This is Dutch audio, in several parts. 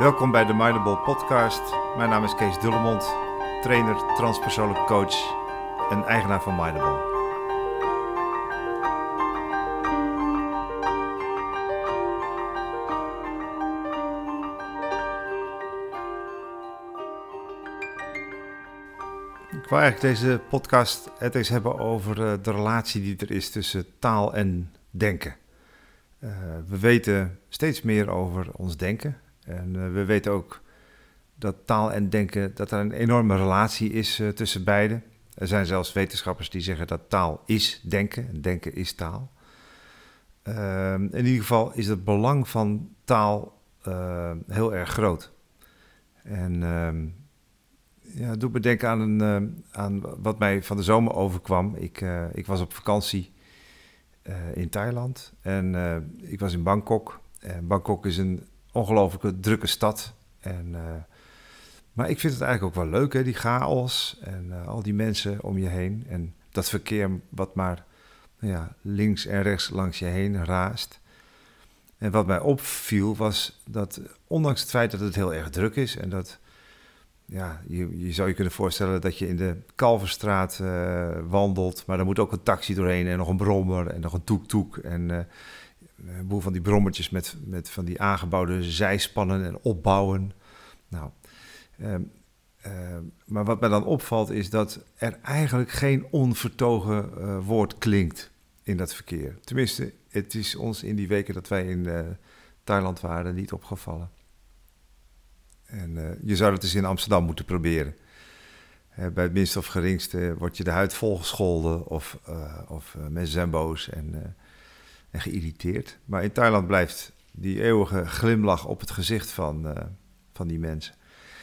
Welkom bij de Mindable Podcast. Mijn naam is Kees Dullemond, trainer, transpersoonlijk coach en eigenaar van Mindable. Ik wil eigenlijk deze podcast het hebben over eh, de relatie die er is tussen taal en denken. Uh, we weten steeds meer over ons denken. En uh, we weten ook dat taal en denken, dat er een enorme relatie is uh, tussen beide. Er zijn zelfs wetenschappers die zeggen dat taal is denken en denken is taal. Ehm, in ieder geval is het belang van taal heel erg groot. En ehm, ja, doet me denken aan, een, aan wat mij van de zomer overkwam. Ik, ik was op vakantie uh, in Thailand. En uh, ik was in Bangkok. Bangkok is een ongelooflijke drukke stad. En, uh, maar ik vind het eigenlijk ook wel leuk, hè, die chaos en al die mensen om je heen. En dat verkeer wat maar nou ja, links en rechts langs je heen raast. En wat mij opviel was dat, ondanks het feit dat het heel erg druk is en dat ja, je, je zou je kunnen voorstellen dat je in de Kalverstraat uh, wandelt, maar er moet ook een taxi doorheen en nog een brommer en nog een toek-toek en een boel van die brommertjes met, met van die aangebouwde zijspannen en opbouwen. Nou, uh, maar wat mij dan opvalt is dat er eigenlijk geen onvertogen eh, woord klinkt in dat verkeer. Tenminste, het is ons in die weken dat wij in Thailand waren niet opgevallen. En je zou het dus in Amsterdam moeten proberen. Bij het minste of geringste wordt je de huid volgescholden of, of mensen zijn boos en, en geïrriteerd. Maar in Thailand blijft die eeuwige glimlach op het gezicht van, van die mensen.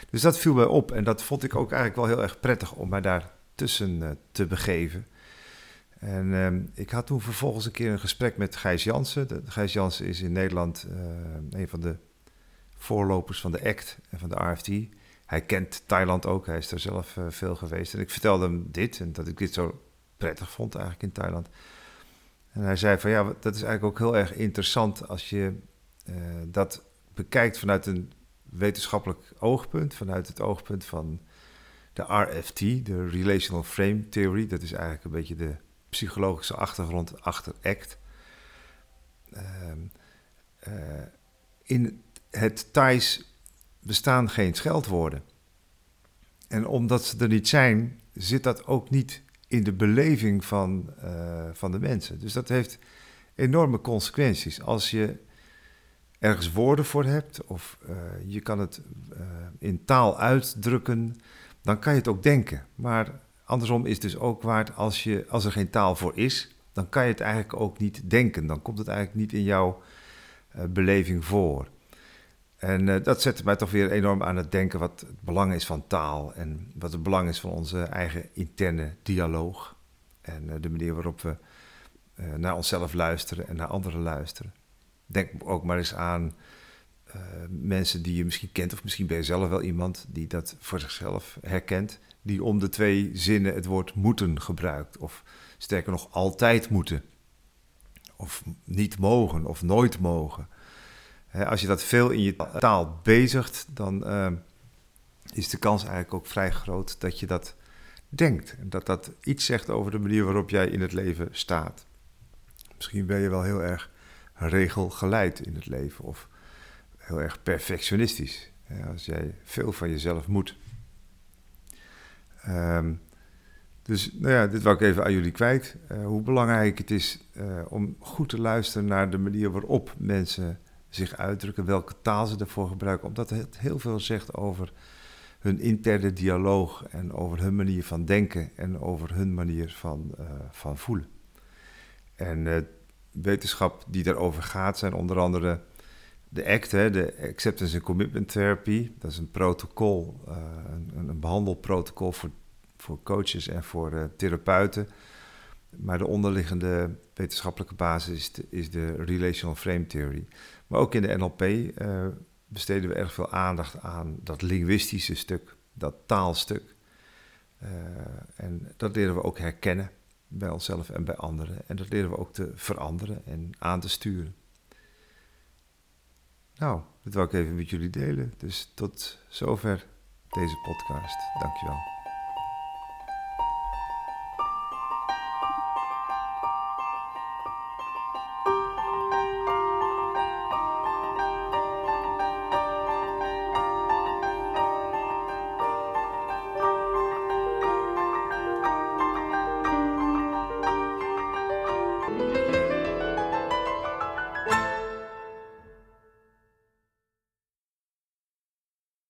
Dus dat viel mij op en dat vond ik ook eigenlijk wel heel erg prettig om mij daar tussen te begeven. En ehm, ik had toen vervolgens een keer een gesprek met Gijs Jansen. De, Gijs Jansen is in Nederland een van de voorlopers van de ACT en van de RFT. Hij kent Thailand ook, hij is er zelf veel geweest. En ik vertelde hem dit en dat ik dit zo prettig vond eigenlijk in Thailand. En hij zei van ja, dat is eigenlijk ook heel erg interessant als je uh, dat bekijkt vanuit een wetenschappelijk oogpunt, vanuit het oogpunt van de RFT, de Relational Frame Theory. Dat is eigenlijk een beetje de psychologische achtergrond achter ACT. Uh, in het Thais bestaan geen scheldwoorden. En omdat ze er niet zijn, zit dat ook niet in de beleving van, uh, van de mensen. Dus dat heeft enorme consequenties. Als je ergens woorden voor hebt of uh, je kan het uh, in taal uitdrukken, dan kan je het ook denken. Maar andersom is dus ook waard als, je, als er geen taal voor is, dan kan je het eigenlijk ook niet denken. Dan komt het eigenlijk niet in jouw beleving voor. En uh, dat zette mij toch weer enorm aan het denken wat het belang is van taal en wat het belang is van onze eigen interne dialoog. En uh, de manier waarop we uh, naar onszelf luisteren en naar anderen luisteren. Denk ook maar eens aan mensen die je misschien kent, of misschien ben je zelf wel iemand die dat voor zichzelf herkent, die om de twee zinnen het woord moeten gebruikt, of sterker nog altijd moeten, of niet mogen, of nooit mogen als je dat veel in je taal bezigt, dan uh, is de kans eigenlijk ook vrij groot dat je dat denkt. En dat dat iets zegt over de manier waarop jij in het leven staat. Misschien ben je wel heel erg regelgeleid in het leven of heel erg perfectionistisch. als jij veel van jezelf moet. Um, dus nou ja, dit wil ik even aan jullie kwijt. Uh, hoe belangrijk het is uh, om goed te luisteren naar de manier waarop mensen zich uitdrukken, welke taal ze ervoor gebruiken, omdat het heel veel zegt over hun interne dialoog en over hun manier van denken en over hun manier van, uh, van voelen. En uh, wetenschap die daarover gaat zijn onder andere de ACT, hè, de Acceptance and Commitment Therapy. Dat is een protocol, uh, een, een, behandelprotocol voor, voor coaches en voor therapeuten. Maar de onderliggende wetenschappelijke basis is de, is de Relational Frame Theory. Maar ook in de NLP uh, besteden we erg veel aandacht aan dat linguïstische stuk, dat taalstuk. Uh, en dat leren we ook herkennen bij onszelf en bij anderen. En dat leren we ook te veranderen en aan te sturen. nou, dat wil ik even met jullie delen. Dus tot zover deze podcast. Dankjewel.